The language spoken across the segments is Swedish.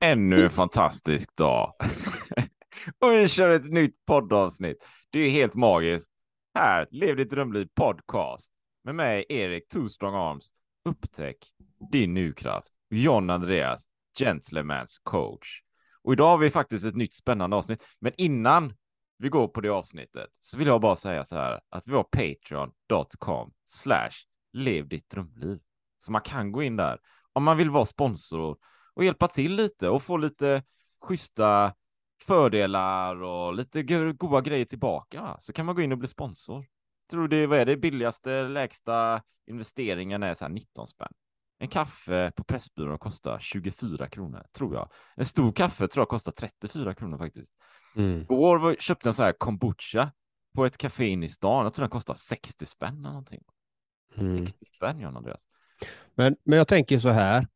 Ännu en fantastisk dag. och vi kör ett nytt poddavsnitt. Det är helt magiskt. Här, Lev ditt drömliv podcast. Med mig, Erik Two Strong Arms. Upptäck din nukraft. John Andreas, Gentlemans coach. Och idag har vi faktiskt ett nytt spännande avsnitt. Men innan vi går på det avsnittet så vill jag bara säga så här att vi har patreon.com slash lev ditt drömliv. Så man kan gå in där om man vill vara sponsor och hjälpa till lite och få lite schyssta fördelar och lite goda grejer tillbaka så kan man gå in och bli sponsor. Tror det vad är det billigaste lägsta investeringen är så här 19 spänn. En kaffe på Pressbyrån kostar 24 kronor, tror jag. En stor kaffe tror jag kostar 34 kronor faktiskt. Mm. Går köpte jag en så här kombucha på ett café inne i stan. Jag tror den kostar 60 spänn eller någonting. Mm. 60 spänn, John Andreas. Men, men jag tänker så här.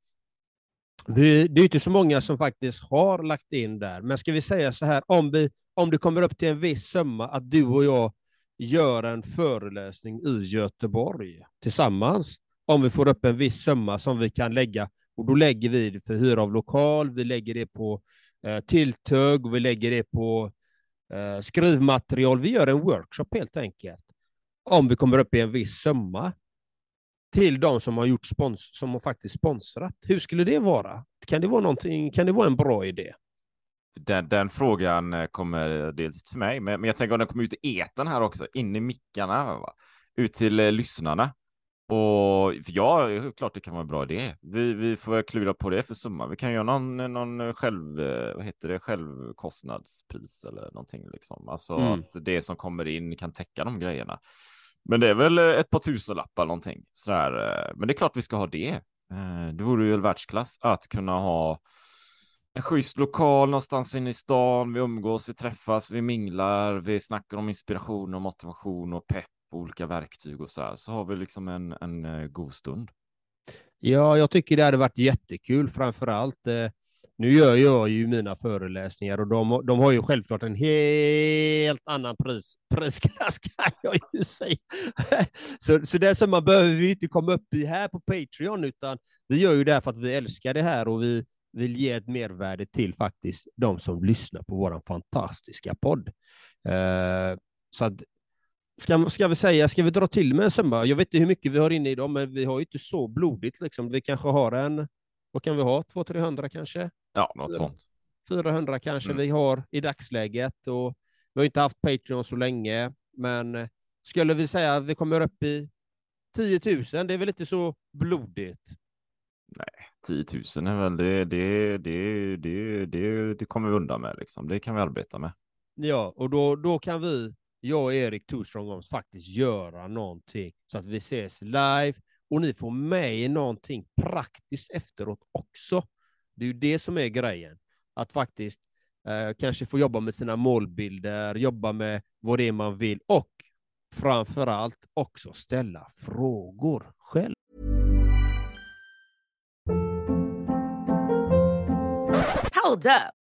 Det, det är inte så många som faktiskt har lagt in där, men ska vi säga så här, om, vi, om det kommer upp till en viss summa att du och jag gör en föreläsning i Göteborg tillsammans, om vi får upp en viss summa som vi kan lägga, och då lägger vi det för hyra av lokal, vi lägger det på eh, tilltugg, vi lägger det på eh, skrivmaterial, vi gör en workshop helt enkelt. Om vi kommer upp i en viss summa, till de som har gjort spons som har faktiskt sponsrat. Hur skulle det vara? Kan det vara? Kan det vara en bra idé? Den, den frågan eh, kommer dels till mig, men, men jag tänker om den kommer ut i eten här också, in i mickarna, va? ut till eh, lyssnarna. Och för ja, klart det kan vara en bra idé. Vi, vi får klura på det för summa. Vi kan göra någon, någon själv, eh, vad heter det, självkostnadspris eller någonting liksom. Alltså mm. att det som kommer in kan täcka de grejerna. Men det är väl eh, ett par tusenlappar någonting sådär. Eh, men det är klart vi ska ha det. Eh, det vore ju världsklass att kunna ha en schysst lokal någonstans inne i stan. Vi umgås, vi träffas, vi minglar, vi snackar om inspiration och motivation och pepp och olika verktyg och så här. Så har vi liksom en, en god stund. Ja, jag tycker det hade varit jättekul, framför allt. Eh, nu gör jag ju mina föreläsningar och de, de har ju självklart en helt annan pris, prisklass kan jag ju säga. Så, så det som man behöver vi inte komma upp i här på Patreon, utan vi gör ju det här för att vi älskar det här och vi vill ge ett mervärde till faktiskt de som lyssnar på vår fantastiska podd. Eh, så att, ska, ska vi säga, ska vi dra till med en summa? Jag vet inte hur mycket vi har inne idag, men vi har ju inte så blodigt liksom. Vi kanske har en, vad kan vi ha, 200-300 kanske? Ja, något sånt. 400 kanske mm. vi har i dagsläget och vi har inte haft Patreon så länge, men skulle vi säga att vi kommer upp i 10 000, det är väl inte så blodigt? Nej, 10 000 är väl det, det, det, det, det, det kommer vi undan med liksom. Det kan vi arbeta med. Ja, och då, då kan vi, jag och Erik Torström, faktiskt göra någonting så att vi ses live och ni får med er någonting praktiskt efteråt också. Det är ju det som är grejen. Att faktiskt eh, kanske få jobba med sina målbilder, jobba med vad det är man vill och framför allt också ställa frågor själv. Hold up.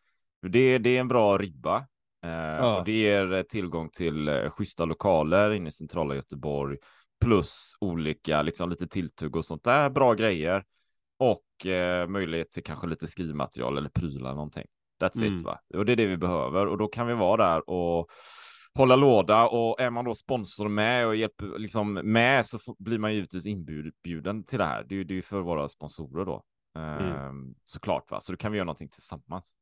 Det, det är en bra ribba. Eh, och det ger eh, tillgång till eh, schyssta lokaler inne i centrala Göteborg. Plus olika, liksom lite tilltugg och sånt där. Bra grejer. Och eh, möjlighet till kanske lite skrivmaterial eller prylar någonting. That's Mm. it va. Och det är det vi behöver. Och då kan vi vara där och hålla låda. Och är man då sponsor med och hjälper liksom med så får, blir man givetvis inbjuden till det här. Det är ju för våra sponsorer då. Ehm, såklart va. Så då kan vi göra någonting tillsammans.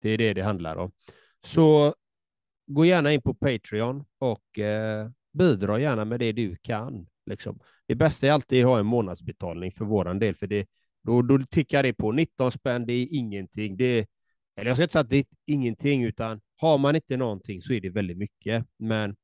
Det är det det handlar om. Så gå gärna in på Patreon och eh, bidra gärna med det du kan. Liksom. Det bästa är alltid att ha en månadsbetalning för vår del, för det, då, då tickar det på. 19 spänn, det är ingenting. Det är, eller jag ska inte säga att det är ingenting, utan har man inte någonting så är det väldigt mycket. Men,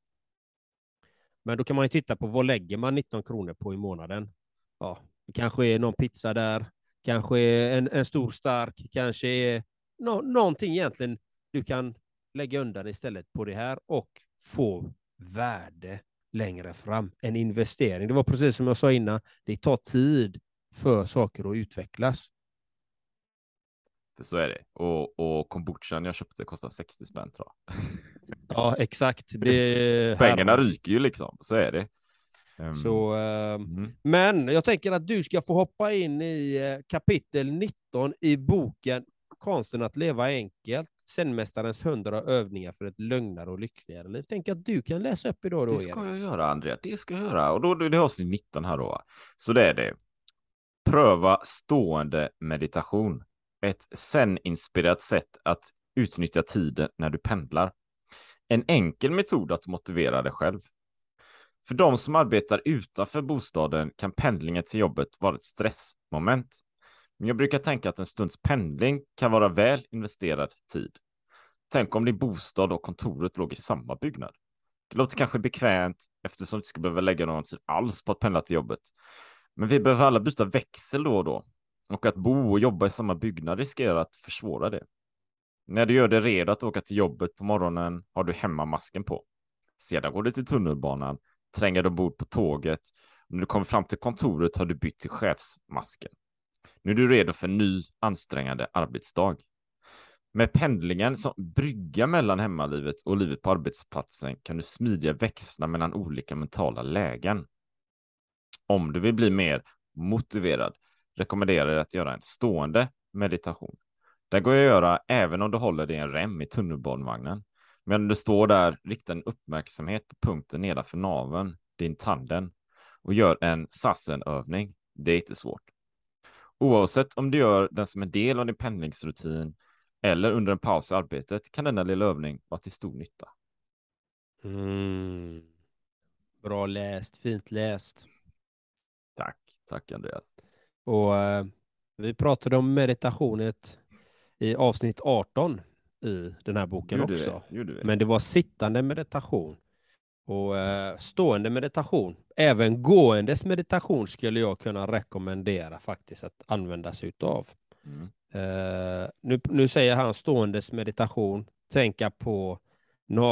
men då kan man ju titta på vad lägger man 19 kronor på i månaden? Ja, det kanske är någon pizza där, kanske är en, en stor stark, kanske är nå, någonting egentligen du kan lägga undan istället på det här och få värde längre fram. En investering. Det var precis som jag sa innan, det tar tid för saker att utvecklas. Så är det. Och, och kombuchan jag köpte kostar 60 spänn tror jag. Ja, exakt. Det, Pengarna här- ryker ju liksom. Så är det. Ehm, Så, eh, mm. men jag tänker att du ska få hoppa in i eh, kapitel 19 i boken Konsten att leva enkelt, Zenmästarens hundra övningar för ett lugnare och lyckligare liv. Tänk att du kan läsa upp idag då, Det ska jag göra, Andrea. Det ska jag göra. Och då, det är avsnitt 19 här då. Så det är det. Pröva stående meditation. Ett zen-inspirerat sätt att utnyttja tiden när du pendlar. En enkel metod att motivera dig själv. För de som arbetar utanför bostaden kan pendlingen till jobbet vara ett stressmoment. Men jag brukar tänka att en stunds pendling kan vara väl investerad tid. Tänk om din bostad och kontoret låg i samma byggnad. Det låter kanske bekvämt eftersom du inte ska behöva lägga någon tid alls på att pendla till jobbet. Men vi behöver alla byta växel då och då. Och att bo och jobba i samma byggnad riskerar att försvåra det. När du gör dig redo att åka till jobbet på morgonen har du hemmamasken på. Sedan går du till tunnelbanan, tränger dig ombord på tåget. När du kommer fram till kontoret har du bytt till chefsmasken. Nu är du redo för en ny ansträngande arbetsdag. Med pendlingen som brygga mellan hemmalivet och livet på arbetsplatsen kan du smidiga växla mellan olika mentala lägen. Om du vill bli mer motiverad rekommenderar jag att göra en stående meditation. Det går att göra även om du håller dig i en rem i tunnelbanevagnen. Men om du står där, rikta en uppmärksamhet på punkten nedanför naveln, din tanden, och gör en sassenövning. Det är inte svårt. Oavsett om du gör den som en del av din pendlingsrutin eller under en paus i arbetet kan denna lilla övning vara till stor nytta. Mm. Bra läst, fint läst. Tack, tack Andreas. Och eh, vi pratade om meditationet i avsnitt 18 i den här boken Gjorde också. Gjorde vi? Men det var sittande meditation och eh, stående meditation. Även gåendes meditation skulle jag kunna rekommendera faktiskt att använda sig utav. Mm. Eh, nu, nu säger han ståendes meditation, tänka på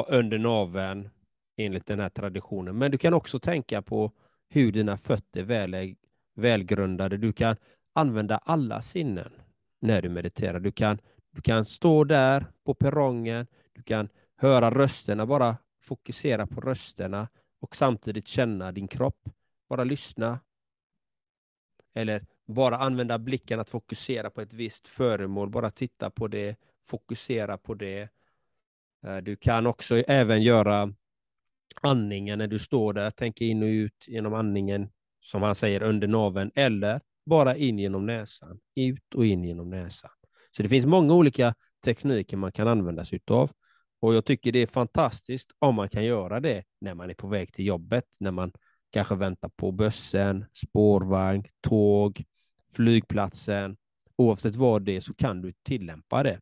under naveln enligt den här traditionen. Men du kan också tänka på hur dina fötter väl är välgrundade. Du kan använda alla sinnen när du mediterar. Du kan, du kan stå där på perrongen, du kan höra rösterna, bara fokusera på rösterna och samtidigt känna din kropp. Bara lyssna. Eller bara använda blicken att fokusera på ett visst föremål, bara titta på det, fokusera på det. Eh, du kan också även göra andningen när du står där, tänka in och ut genom andningen, som han säger, under naveln, eller bara in genom näsan, ut och in genom näsan. Så det finns många olika tekniker man kan använda sig av. Och jag tycker det är fantastiskt om man kan göra det när man är på väg till jobbet, när man kanske väntar på bussen, spårvagn, tåg, flygplatsen. Oavsett vad det är så kan du tillämpa det.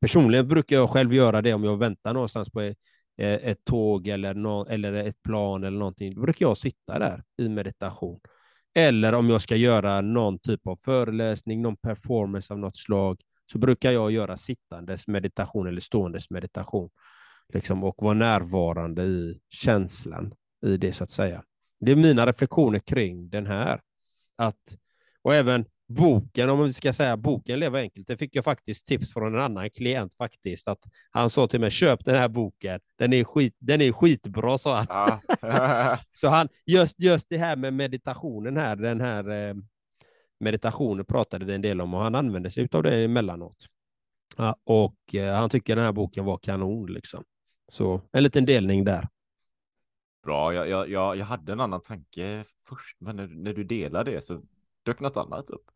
Personligen brukar jag själv göra det om jag väntar någonstans på eh, ett, tåg eller, no eller ett plan eller någonting. Då brukar jag sitta där i meditation. Eller om jag ska göra någon typ av föreläsning, någon performance av något slag, så brukar jag göra sittandes meditation eller ståendes meditation. Liksom, och vara närvarande i känslan i det så att säga. Det är mina reflektioner kring den här. Att, och även boken, om vi ska säga boken Leva enkelt, det fick jag faktiskt tips från en annan klient faktiskt. Att han sa till mig, köp den här boken, den är, skit, den är skitbra, sa han. Ja. Så han, just, just det här med meditationen här, den här eh, meditationen pratade vi en del om och han använde sig av det emellanåt. Ja, och eh, han tycker den här boken var kanon liksom. Så en liten delning där. Bra, jag, jag, jag, jag hade en annan tanke först, men när, när du delar det så dök något annat upp.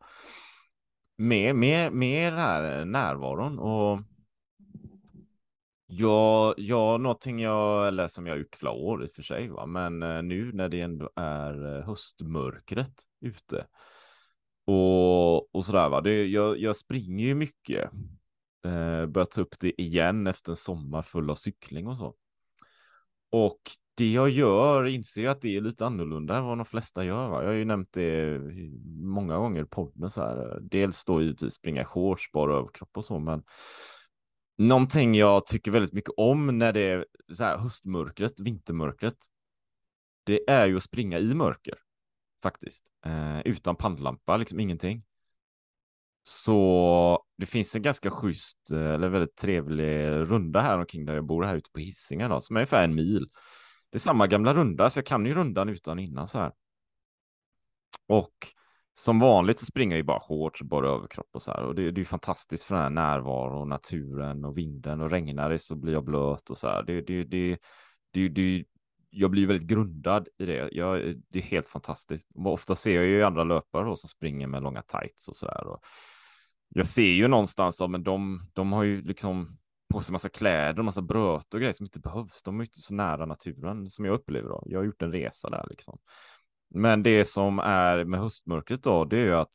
Med, med den här närvaron och Ja, ja, någonting jag, eller som jag gjort flera år i och för sig, va? men eh, nu när det ändå är eh, höstmörkret ute och, och sådär, va? Det, jag, jag springer ju mycket, eh, börjar ta upp det igen efter en sommar full av cykling och så. Och det jag gör inser jag att det är lite annorlunda än vad de flesta gör. Va? Jag har ju nämnt det många gånger i podden så här. Dels då givetvis springa shorts, bara överkropp och så, men någonting jag tycker väldigt mycket om när det är så här höstmörkret, vintermörkret. Det är ju att springa i mörker faktiskt, eh, utan pannlampa, liksom ingenting. Så det finns en ganska schysst eh, eller väldigt trevlig runda här omkring där jag bor här ute på Hisingen då, som är ungefär en mil. Det är samma gamla runda, så jag kan ju rundan utan innan så här. Och som vanligt så springer jag ju bara hårt, bara överkropp och så här. Och det, det är ju fantastiskt för den här närvaron, naturen och vinden och regnar det så blir jag blöt och så här. Det, det, det, det, det, jag blir väldigt grundad i det. Jag, det är helt fantastiskt. Ofta ser jag ju andra löpare då som springer med långa tights och så där. Och jag ser ju någonstans, men de, de har ju liksom på sig massa kläder och massa bröt och grejer som inte behövs. De är inte så nära naturen som jag upplever då. Jag har gjort en resa där liksom. Men det som är med höstmörkret då, det är ju att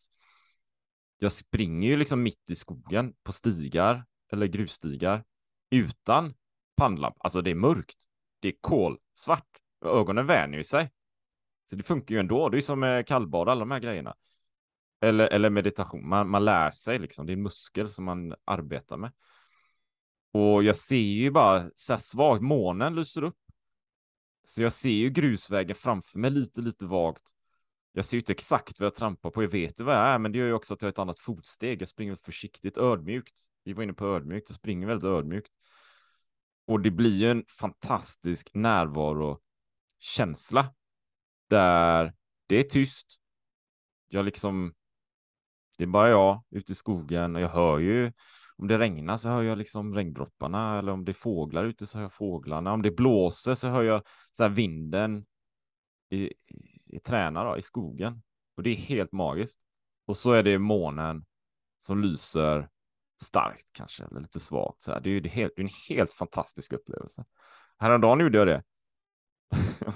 jag springer ju liksom mitt i skogen på stigar eller grusstigar utan pannlampa. Alltså det är mörkt. Det är kolsvart. Ögonen vänjer ju sig. Så det funkar ju ändå. Det är som med kallbad, alla de här grejerna. Eller, eller meditation. Man, man lär sig liksom. Det är en muskel som man arbetar med. Och jag ser ju bara så här svagt. Månen lyser upp. Så jag ser ju grusvägen framför mig lite, lite vagt. Jag ser ju inte exakt vad jag trampar på. Jag vet ju vad jag är, men det gör ju också att jag har ett annat fotsteg. Jag springer försiktigt, ödmjukt. Vi var inne på ödmjukt. Jag springer väldigt ödmjukt. Och det blir ju en fantastisk närvarokänsla där det är tyst. Jag liksom, det är bara jag ute i skogen och jag hör ju om det regnar så hör jag liksom regndropparna eller om det är fåglar ute så hör jag fåglarna. Om det blåser så hör jag så här vinden i, i, i träna då, i skogen. Och det är helt magiskt. Och så är det månen som lyser starkt kanske, eller lite svagt. Så här. Det är ju det helt, det är en helt fantastisk upplevelse. Häromdagen gjorde jag det. och så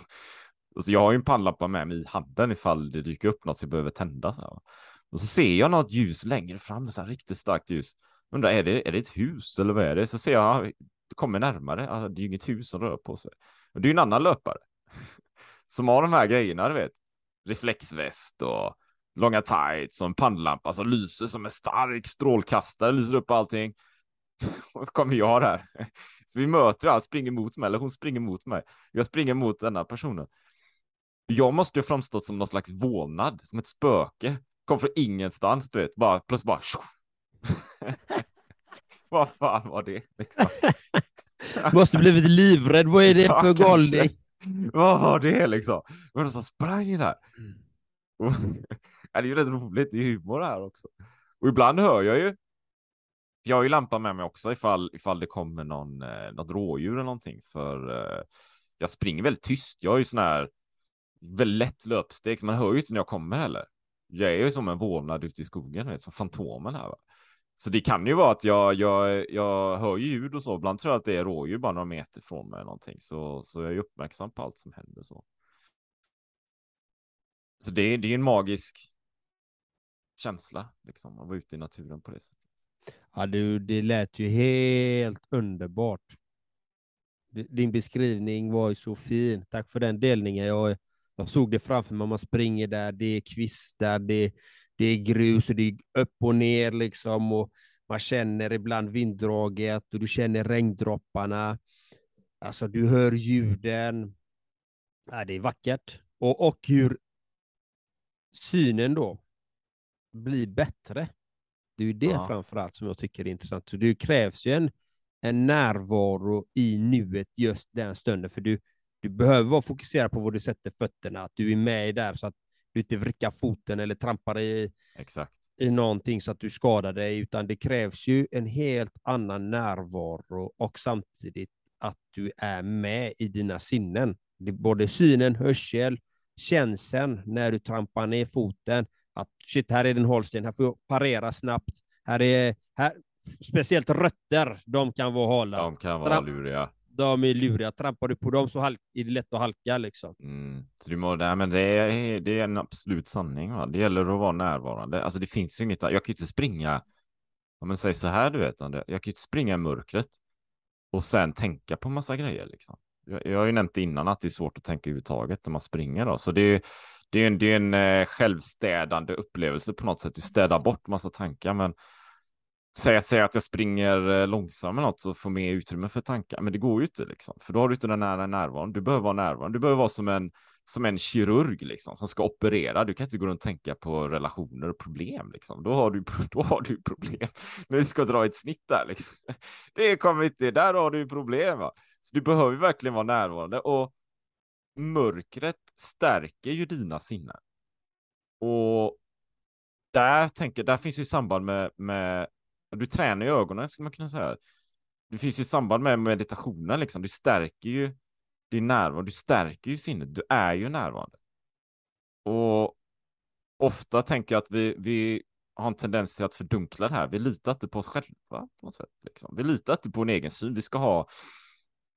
alltså, jag har ju en pannlampa med mig i handen ifall det dyker upp något som jag behöver tända. Så här. Och så ser jag något ljus längre fram, så här riktigt starkt ljus. Undrar, är det, är det ett hus eller vad är det? Så ser jag, det kommer närmare, alltså, det är ju inget hus som rör på sig. Och det är ju en annan löpare som har de här grejerna, du vet. Reflexväst och långa tights och en pannlampa som lyser som en stark strålkastare, lyser upp allting. Och så kommer jag där. Så vi möter, han springer mot mig, eller hon springer mot mig. Jag springer mot denna personen. Jag måste ju framstått som någon slags vålnad, som ett spöke. Kom från ingenstans, du vet, bara plötsligt bara Vad fan var det? Liksom? Måste blivit livrädd. Vad är det för Ja, galning? Vad var det liksom? Det var någon som sprang där ja, det är ju rätt roligt, det är humor här också. Och ibland hör jag ju. Jag har ju lampan med mig också ifall, ifall det kommer någon, eh, något rådjur eller någonting. För eh, jag springer väldigt tyst. Jag är ju sån här väldigt lätt löpsteg, så man hör ju inte när jag kommer heller. Jag är ju som en vålnad ute i skogen, vet, som fantomen här. Va? Så det kan ju vara att jag, jag, jag hör ljud och så. Ibland tror jag att det är rådjur bara några meter från mig eller någonting. Så, så jag är uppmärksam på allt som händer så. Så det, det är en magisk känsla liksom att vara ute i naturen på det sättet. Ja, du, det lät ju helt underbart. Din beskrivning var ju så fin. Tack för den delningen. Jag, jag såg det framför mig. Man springer där, det är kvistar, det, det är grus och det är upp och ner liksom. Och man känner ibland vinddraget och du känner regndropparna. Alltså, du hör ljuden. Ja, det är vackert. Och, och hur synen då bli bättre. Det är ju det Ja. framför allt som jag tycker är intressant. Så det krävs ju en, en närvaro i nuet just den stunden, för du, du behöver vara fokuserad på var du sätter fötterna, att du är med där så att du inte vrickar foten eller trampar i, Exakt. i någonting så att du skadar dig, utan det krävs ju en helt annan närvaro och samtidigt att du är med i dina sinnen. Det både synen, hörsel, känseln när du trampar ner foten, att shit, här är det en hållsten, här får jag parera snabbt, här är, här, speciellt rötter, de kan vara hala. De kan vara Tramp- luriga. De är luriga, trampar du på dem så halk, är det lätt att halka liksom. Mm. Så du må, nej, men det, är, det är en absolut sanning. Va? Det gäller att vara närvarande. Alltså det finns ju inget, jag kan ju inte springa, om man säger så här du vet, André, jag kan ju inte springa i mörkret och sen tänka på massa grejer liksom. Jag, har ju nämnt innan att det är svårt att tänka överhuvudtaget när man springer då, så det är, det är en, det är en eh, självstädande upplevelse på något sätt. Du städar bort massa tankar, men säg att, säg att jag springer eh, långsamt med något så får mer utrymme för tankar, men det går ju inte liksom, för då har du inte den nära närvaron. Du behöver vara närvarande. Du behöver vara som en som en kirurg liksom som ska operera. Du kan inte gå runt och tänka på relationer och problem liksom. Då har du, då har du problem när du ska dra ett snitt där liksom. Det kommer inte, där har du problem va. Så du behöver verkligen vara närvarande och mörkret stärker ju dina sinnen. Och där tänker, där finns ju samband med, med du tränar ju ögonen skulle man kunna säga. Det finns ju samband med meditationen liksom. Du stärker ju din närvaro, du stärker ju sinnet. Du är ju närvarande. Och ofta tänker jag att vi, vi har en tendens till att fördunkla det här. Vi litar inte på oss själva på något sätt. Liksom. Vi litar inte på en egen syn. Vi ska ha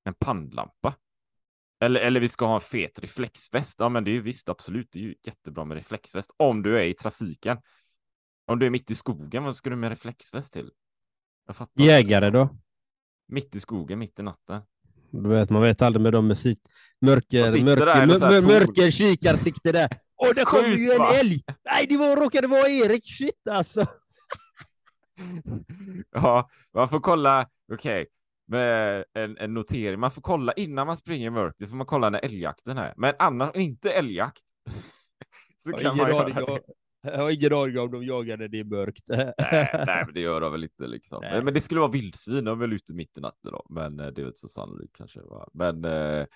en pannlampa. Eller, eller vi ska ha en fet reflexväst. Ja, men det är ju visst, absolut. Det är ju jättebra med reflexväst. Om du är i trafiken. Om du är mitt i skogen, vad ska du med reflexväst till? Jägare då? Mitt i skogen, mitt i natten. Du vet, man vet aldrig med dem med sitt mörker, mörker, där mör, mörker kikarsikte där. Åh, det kommer Skjut, ju en va? älg! Nej, det var, råkade vara Erik. Shit alltså. Ja, man får kolla, okej, med en, en notering. Man får kolla innan man springer i mörkret, får man kolla när älgjakten är. Men annars, inte älgjakt. Så Jag kan man göra det. jag har ingen aning om de jagar när det är mörkt. Nej, nej, men det gör de väl inte liksom. Nej. Men det skulle vara vildsvin, de är väl ute mitt i natten då. Men eh, det är väl inte så sannolikt kanske. Va? Men, eh,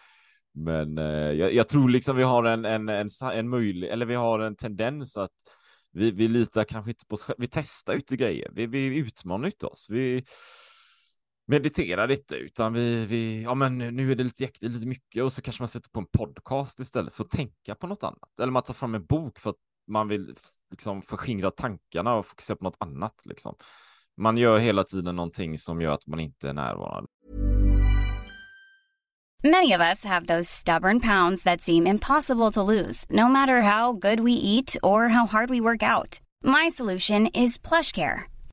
men eh, jag, jag tror liksom vi har en, en, en, en möjlig, eller vi har en tendens att vi, vi litar kanske inte på oss själva. Vi testar inte grejer. Vi, vi utmanar inte oss. Vi mediterar lite, utan vi, vi, ja men nu är det lite jäktigt, lite mycket och så kanske man sätter på en podcast istället för att tänka på något annat. Eller man tar fram en bok för att man vill liksom förskingra tankarna och fokusera på något annat liksom. Man gör hela tiden någonting som gör att man inte är närvarande. Many of us have those stubborn pounds that seem impossible to lose, no matter how good we eat or how hard we work out. My solution is plush care.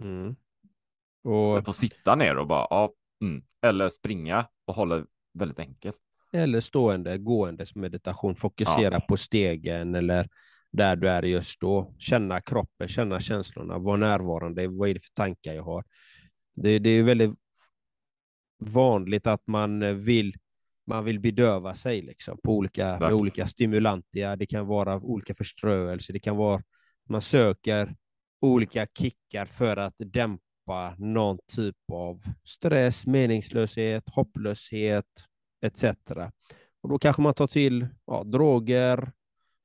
Mm. Man Och, får sitta ner och bara, ja, mm. eller springa och hålla väldigt enkelt. eller stående, gåendes meditation. Fokusera på stegen eller där du är just då. Känna kroppen, känna känslorna, vara närvarande. Vad är det för tankar jag har? Det, det är väldigt vanligt att man vill man vill bedöva sig liksom, på olika, med olika stimulantia. Det kan vara olika förströelse. Det kan vara man söker olika kickar för att dämpa någon typ av stress, meningslöshet, hopplöshet etc. Och då kanske man tar till ja, droger,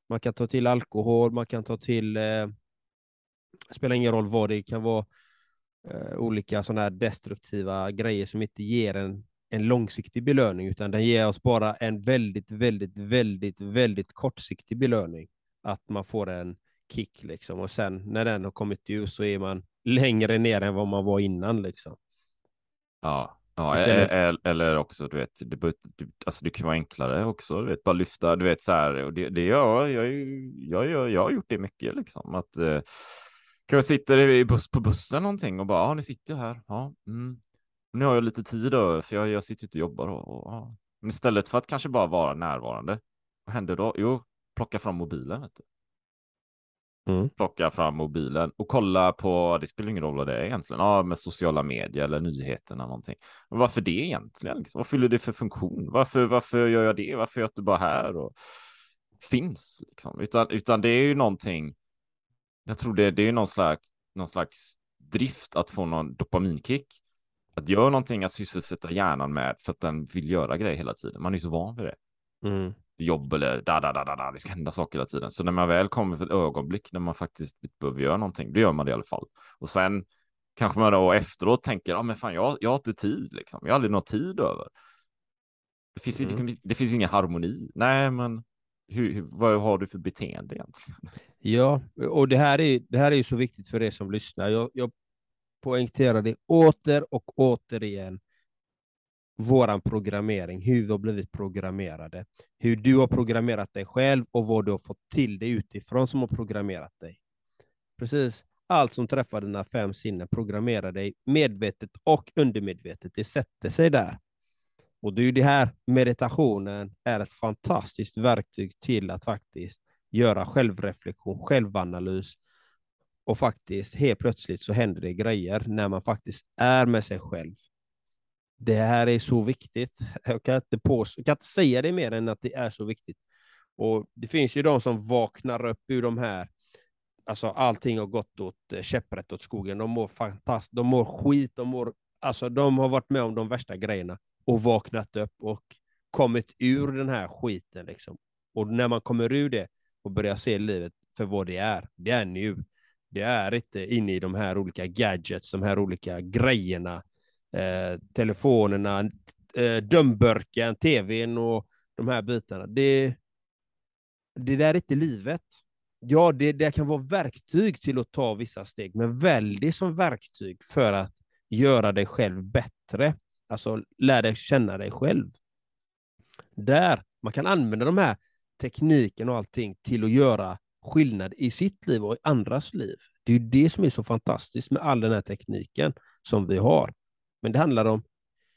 man kan ta till alkohol, man kan ta till, eh, spelar ingen roll vad det kan vara, eh, olika sådana här destruktiva grejer som inte ger en, en långsiktig belöning, utan den ger oss bara en väldigt, väldigt, väldigt, väldigt kortsiktig belöning. Att man får en kick liksom och sen när den har kommit ur så är man längre ner än vad man var innan liksom. Ja, ja Istället- eller, eller också, du vet, det, alltså det kan vara enklare också, du vet, bara lyfta, du vet så här, och det, det gör jag, jag, jag, jag har gjort det mycket liksom, att eh, kanske sitter i buss, på bussen någonting och bara, ja, nu sitter jag här, ja, mm. nu har jag lite tid över, för jag, jag sitter ute och jobbar och, och ja. Men istället för att kanske bara vara närvarande, vad händer då? Jo, plocka fram mobilen, vet du. Mm. plocka fram mobilen och kolla på, det spelar ingen roll vad det är egentligen, ja, med sociala medier eller nyheterna någonting. Men varför det egentligen? Liksom? Vad fyller det för funktion? Varför, varför gör jag det? Varför är jag inte bara här och finns? Liksom? Utan, utan det är ju någonting, jag tror det, det är någon slags, någon slags drift att få någon dopaminkick. Att göra någonting att sysselsätta hjärnan med för att den vill göra grejer hela tiden. Man är så van vid det Mm. Jobb eller da, da, da, da, da, det ska hända saker hela tiden. Så när man väl kommer för ett ögonblick när man faktiskt behöver göra någonting, då gör man det i alla fall. Och sen kanske man då efteråt tänker, ja men fan, jag, jag har inte tid liksom. Jag har aldrig någon tid över. Det finns, Mm. det finns ingen harmoni. Nej, men hur, hur, vad har du för beteende egentligen? Ja, och det här är, det här är ju så viktigt för er som lyssnar. Jag, jag poängterar det åter och återigen. Våran programmering, hur vi har blivit programmerade, hur du har programmerat dig själv och vad du har fått till dig utifrån som har programmerat dig. Precis. Allt som träffar dina fem sinnen programmerar dig medvetet och undermedvetet. Det sätter sig där. Och det är ju det här meditationen är ett fantastiskt verktyg till att faktiskt göra självreflektion, självanalys och faktiskt helt plötsligt så händer det grejer när man faktiskt är med sig själv. Det här är så viktigt. Jag kan inte, pås- jag kan inte säga det mer än att det är så viktigt. Och Det finns ju de som vaknar upp ur de här, alltså allting har gått åt eh, käpprätt åt skogen. De mår fantastiskt, de mår skit, de mår, alltså de har varit med om de värsta grejerna och vaknat upp och kommit ur den här skiten. Liksom. Och när man kommer ur det och börjar se livet för vad det är, det är nu. Det är inte inne i de här olika gadgets, de här olika grejerna, eh, telefonerna, eh, dömburken, tvn och de här bitarna. Det, det där är inte livet. Ja, det, det kan vara verktyg till att ta vissa steg, men välj det som verktyg för att göra dig själv bättre. Alltså lär dig känna dig själv. Där man kan använda de här tekniken och allting till att göra skillnad i sitt liv och i andras liv. Det är ju det som är så fantastiskt med all den här tekniken som vi har. Men det handlar om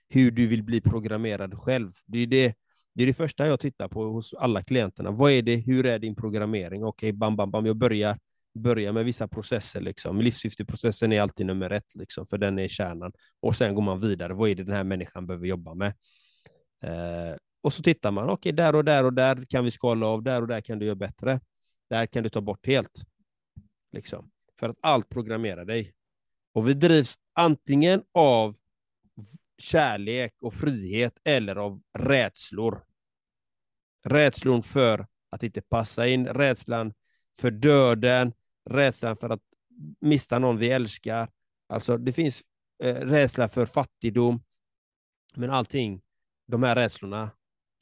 hur du vill bli programmerad själv. Det är det, det, är det första jag tittar på hos alla klienterna. Vad är det? Hur är din programmering? Okej, bam, bam, bam. Jag börjar, börjar med vissa processer. Liksom. Livssyfteprocessen är alltid nummer ett, liksom, för den är kärnan. Och sen går man vidare. Vad är det den här människan behöver jobba med? Eh, och så tittar man. Okej, där och där och där kan vi skala av. Där och där kan du göra bättre. Där kan du ta bort helt. Liksom. För att allt programmerar dig. Och vi drivs antingen av kärlek och frihet eller av rädslor. Rädslor för att inte passa in, rädslan för döden, rädslan för att mista någon vi älskar. Alltså det finns eh, rädsla för fattigdom. Men allting, de här rädslorna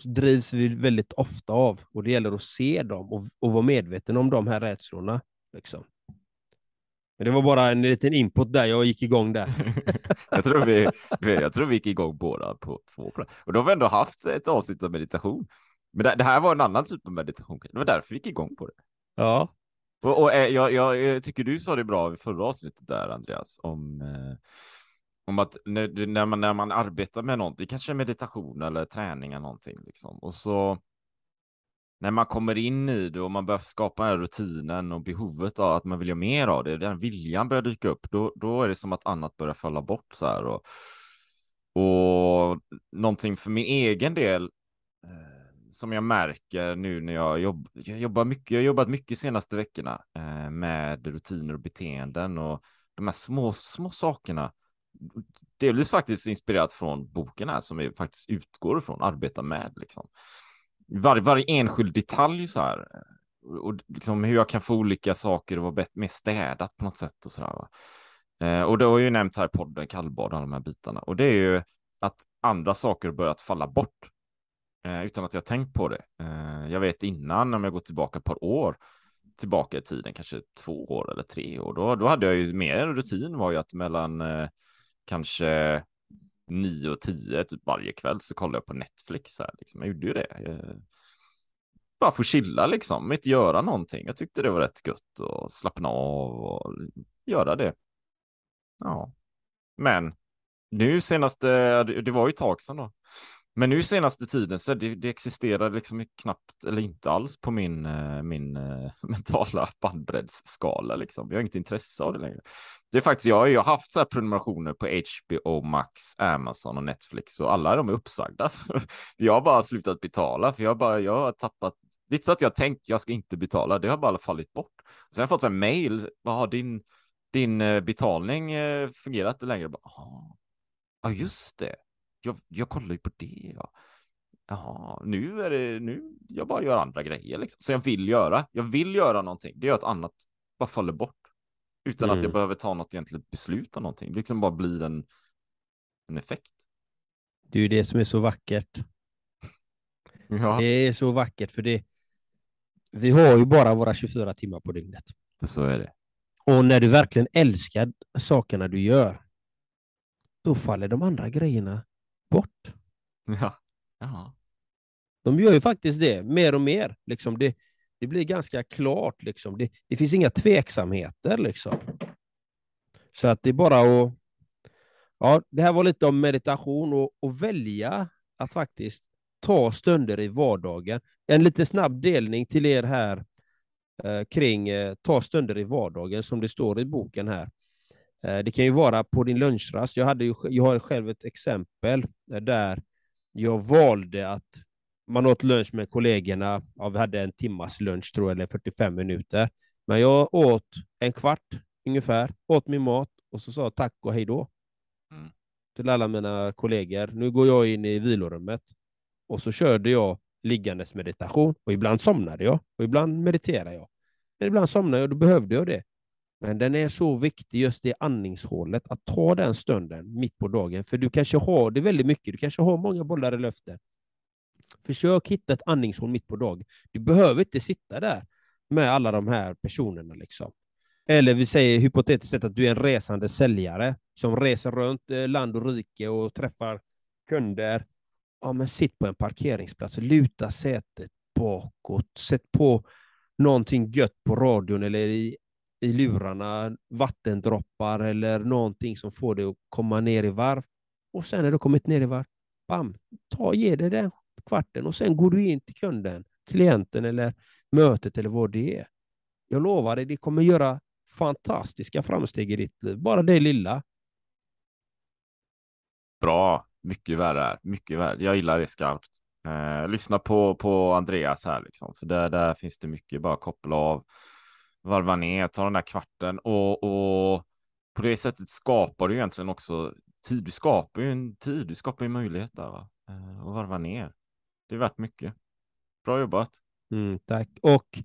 drivs vi väldigt ofta av och det gäller att se dem och, och vara medveten om de här rädslorna. Liksom. Det var bara en liten input där, jag gick igång där. jag, tror vi, jag tror vi gick igång båda på två. Och då har vi ändå haft ett avsnitt av meditation. Men det, det här var en annan typ av meditation. Det var därför vi gick igång på det. Ja. Och, och eh, jag, jag, jag tycker du sa det bra i förra avsnittet där, Andreas, om, eh, om att när, när, man, när man arbetar med någonting, kanske meditation eller träning eller någonting, liksom, och så när man kommer in i det och man börjar skapa den här rutinen och behovet av att man vill göra mer av det, den viljan börjar dyka upp, då, då är det som att annat börjar falla bort så här. Och, och någonting för min egen del eh, som jag märker nu när jag, jobb, jag jobbar mycket, jag har jobbat mycket senaste veckorna eh, med rutiner och beteenden och de här små, små sakerna. Delvis faktiskt inspirerat från boken här som vi faktiskt utgår ifrån, arbetar med liksom varje, varje enskild detalj så här. Och liksom hur jag kan få olika saker att vara mer städat på något sätt och så där. Va? Eh, och det har ju nämnt här podden kallbad och de här bitarna. Och det är ju att andra saker börjat falla bort eh, utan att jag tänkt på det. Eh, jag vet innan, om jag går tillbaka ett par år tillbaka i tiden, kanske två år eller tre år, då, då hade jag ju mer rutin var ju att mellan eh, kanske nio och tio typ varje kväll så kollade jag på Netflix. Här, liksom. Jag gjorde ju det. Jag, bara få chilla liksom, inte göra någonting. Jag tyckte det var rätt gött och slappna av och göra det. Ja, men nu senaste, det var ju ett tag sedan då. Men nu senaste tiden så det, det existerar liksom knappt eller inte alls på min, eh, min eh, mentala bandbreddsskala liksom. Jag har inget intresse av det längre. Det är faktiskt, jag, jag har haft så här prenumerationer på HBO Max, Amazon och Netflix och alla de är uppsagda. jag har bara slutat betala för jag, bara, jag har tappat det är inte så att jag tänkt jag ska inte betala, det har bara fallit bort. Sen har jag fått en mail, vad har din, din eh, betalning fungerat längre? Ah. Ja, just det. Jag, jag kollar ju på det. Ja. Jaha, nu är det, nu, jag bara gör andra grejer liksom. Så jag vill göra, jag vill göra någonting. Det gör att annat bara faller bort. Utan mm. att jag mm. behöver ta något egentligt beslut om någonting. Det liksom bara blir en, en effekt. Det är ju det som är så vackert. Ja. Det är så vackert för det, vi har ju bara våra 24 timmar på dygnet. Så är det. Och när du verkligen älskar sakerna du gör, då faller de andra grejerna. Ja. Jaha. De gör ju faktiskt det, mer och mer. Liksom det, det blir ganska klart. Liksom. Det, det finns inga tveksamheter. Liksom. Så att det är bara att... Ja, det här var lite om meditation och, och välja att faktiskt ta stunder i vardagen. En liten snabb delning till er här eh, kring eh, ta stunder i vardagen som det står i boken här. Eh, det kan ju vara på din lunchrast. Jag, hade ju, jag har själv ett exempel eh, där jag valde att man åt lunch med kollegorna. Ja, vi hade en timmas lunch tror jag, eller 45 minuter. Men jag åt en kvart ungefär, åt min mat och så sa tack och hej då. Mm. Till alla mina kollegor. Nu går jag in i vilorummet och så körde jag liggandes meditation och ibland somnade jag och ibland mediterade jag. Men ibland somnade jag och då behövde jag det. Men den är så viktig, just det andningshålet, att ta den stunden mitt på dagen. För du kanske har det väldigt mycket, du kanske har många bollar i luften. Försök hitta ett andningshål mitt på dagen. Du behöver inte sitta där med alla de här personerna. Liksom. Eller vi säger hypotetiskt sett att du är en resande säljare som reser runt eh, land och rike och träffar kunder ja, men sitt på en parkeringsplats, luta sätet bakåt, sätt på någonting gött på radion eller i, i lurarna, vattendroppar eller någonting som får dig att komma ner i varv. Och sen när du kommit ner i varv, bam, ta, ge dig den kvarten och sen går du in till kunden, klienten eller mötet eller vad det är. Jag lovar dig, det kommer göra fantastiska framsteg i ditt liv, bara det lilla. Bra, mycket värre mycket värre. Jag gillar det skarpt. Eh, lyssna på, på Andreas här liksom, för där, där finns det mycket. Bara koppla av, varva ner, ta den där kvarten och, och på det sättet skapar du egentligen också tid. Du skapar ju en tid, du skapar ju möjlighet där va? Eh, och varva ner. Det är värt mycket. Bra jobbat. Mm, tack. Och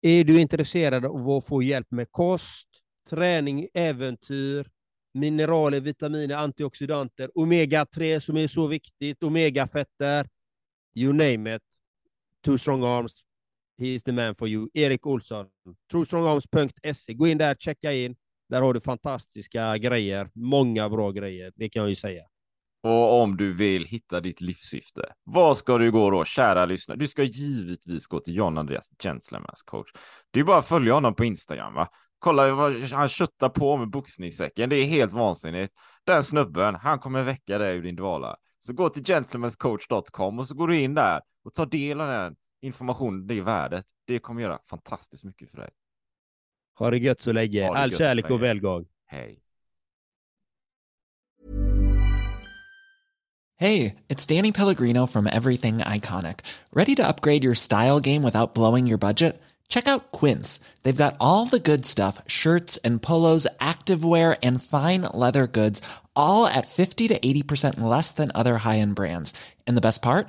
är du intresserad av att få hjälp med kost, träning, äventyr, mineraler, vitaminer, antioxidanter, omega-3 som är så viktigt, omega-fetter, you name it. Two strong arms, he is the man for you. Erik Olsson, trostrongarms.se. Gå in där, checka in. Där har du fantastiska grejer, många bra grejer, det kan jag ju säga. Och om du vill hitta ditt livssyfte, vad ska du gå då, kära lyssnare? Du ska givetvis gå till John Andreas Gentleman's coach. Det är bara att följa honom på Instagram, va? Kolla, han köttar på med boxningssäcken. Det är helt vansinnigt. Den snubben, han kommer väcka dig ur din dvala. Så gå till gentlemanscoach.com och så går du in där och tar del av den informationen, det är värdet. Det kommer göra fantastiskt mycket för dig. Ha det gött så länge. All kärlek och välgång. Hej. Hej, it's Danny Pellegrino from Everything Iconic. Ready to upgrade your style game without blowing your budget? Check out Quince. They've got all the good stuff shirts and polos, activewear, and fine leather goods, all at 50 to 80% less than other high end brands. And the best part?